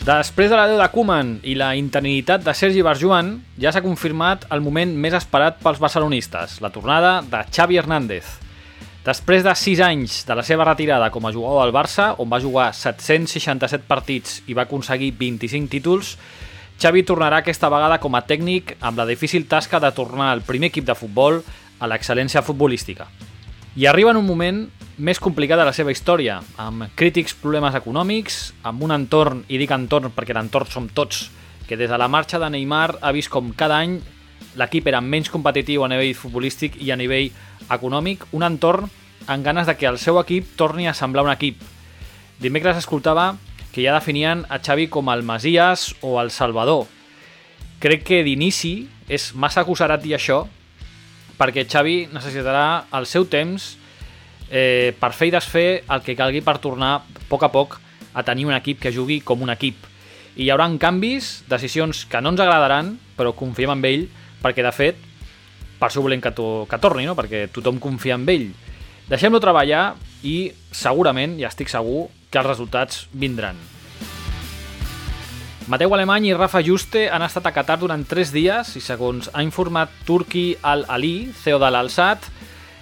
Després de l'adeu de Koeman i la interinitat de Sergi Barjuan, ja s'ha confirmat el moment més esperat pels barcelonistes, la tornada de Xavi Hernández. Després de 6 anys de la seva retirada com a jugador del Barça, on va jugar 767 partits i va aconseguir 25 títols, Xavi tornarà aquesta vegada com a tècnic amb la difícil tasca de tornar al primer equip de futbol a l'excel·lència futbolística. I arriba en un moment més complicat de la seva història, amb crítics problemes econòmics, amb un entorn, i dic entorn perquè l'entorn som tots, que des de la marxa de Neymar ha vist com cada any l'equip era menys competitiu a nivell futbolístic i a nivell econòmic, un entorn amb ganes de que el seu equip torni a semblar un equip. Dimecres escoltava que ja definien a Xavi com el Masias o el Salvador. Crec que d'inici és massa acusarat dir això, perquè Xavi necessitarà el seu temps eh, per fer i desfer el que calgui per tornar a poc a poc a tenir un equip que jugui com un equip. I hi haurà canvis, decisions que no ens agradaran, però confiem en ell, perquè de fet, per això volem que, to que torni, no? perquè tothom confia en ell. Deixem-lo treballar i segurament, ja estic segur, que els resultats vindran. Mateu Alemany i Rafa Juste han estat a Qatar durant 3 dies i segons ha informat Turki Al-Ali, CEO de l'Alsat,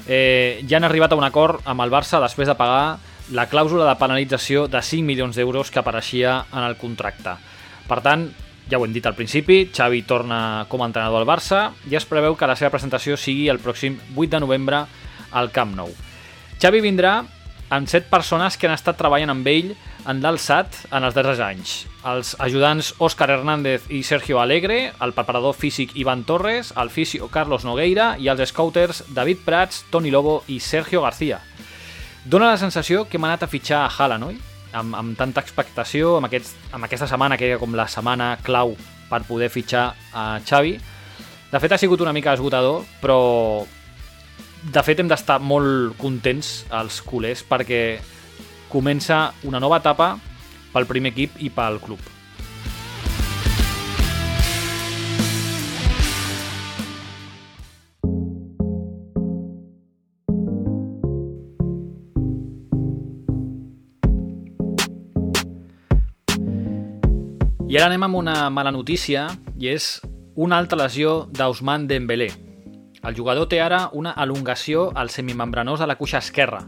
eh, ja han arribat a un acord amb el Barça després de pagar la clàusula de penalització de 5 milions d'euros que apareixia en el contracte. Per tant, ja ho hem dit al principi, Xavi torna com a entrenador al Barça i es preveu que la seva presentació sigui el pròxim 8 de novembre al Camp Nou. Xavi vindrà amb set persones que han estat treballant amb ell en l'alçat en els darrers anys. Els ajudants Òscar Hernández i Sergio Alegre, el preparador físic Ivan Torres, el fisio Carlos Nogueira i els scouters David Prats, Toni Lobo i Sergio García. Dóna la sensació que hem anat a fitxar a Haaland, oi? Amb, amb tanta expectació, amb, aquests, amb aquesta setmana que era com la setmana clau per poder fitxar a Xavi. De fet, ha sigut una mica esgotador, però de fet hem d'estar molt contents els culers perquè comença una nova etapa pel primer equip i pel club. I ara anem amb una mala notícia i és una altra lesió d'Ousmane Dembélé. El jugador té ara una elongació al semimembranós de la cuixa esquerra.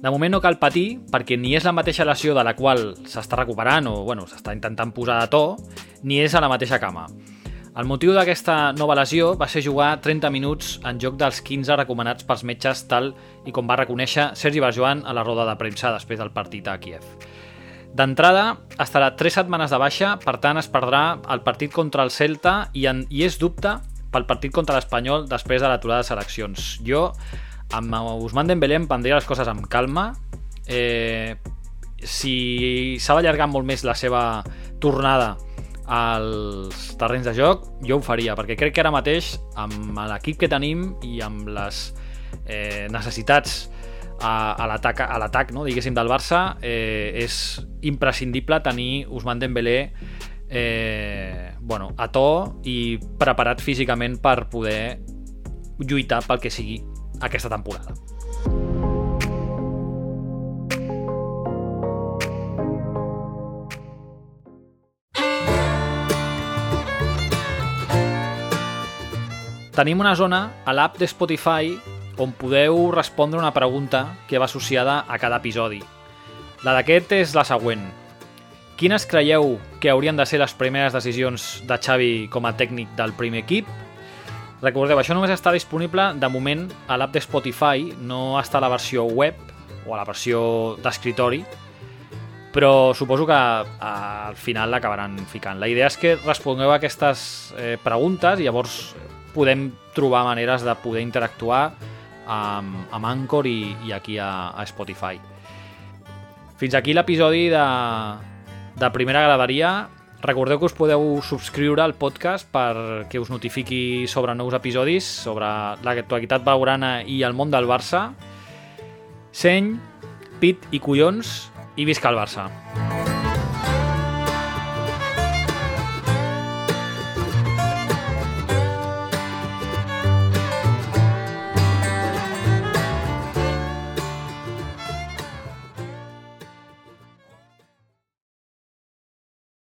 De moment no cal patir perquè ni és la mateixa lesió de la qual s'està recuperant o bueno, s'està intentant posar de to, ni és a la mateixa cama. El motiu d'aquesta nova lesió va ser jugar 30 minuts en joc dels 15 recomanats pels metges tal i com va reconèixer Sergi Barjoan a la roda de premsa després del partit a Kiev. D'entrada, estarà 3 setmanes de baixa, per tant es perdrà el partit contra el Celta i, en, i és dubte pel partit contra l'Espanyol després de l'aturada de seleccions. Jo, amb Ousmane Dembélé, em prendria les coses amb calma. Eh, si s'ha d'allargar molt més la seva tornada als terrenys de joc, jo ho faria, perquè crec que ara mateix, amb l'equip que tenim i amb les eh, necessitats a, a l'atac no, diguéssim, del Barça, eh, és imprescindible tenir Ousmane Dembélé eh, bueno, a to i preparat físicament per poder lluitar pel que sigui aquesta temporada. Tenim una zona a l'app de Spotify on podeu respondre una pregunta que va associada a cada episodi. La d'aquest és la següent. Quines creieu que haurien de ser les primeres decisions de Xavi com a tècnic del primer equip? Recordeu, això només està disponible de moment a l'app de Spotify, no està a la versió web o a la versió d'escritori, però suposo que al final l'acabaran ficant. La idea és que respongueu a aquestes eh, preguntes i llavors podem trobar maneres de poder interactuar amb, amb Anchor i, i aquí a, a Spotify. Fins aquí l'episodi de, de primera graderia. Recordeu que us podeu subscriure al podcast perquè us notifiqui sobre nous episodis, sobre l'actualitat blaugrana i el món del Barça. Seny, pit i collons i visca el Barça!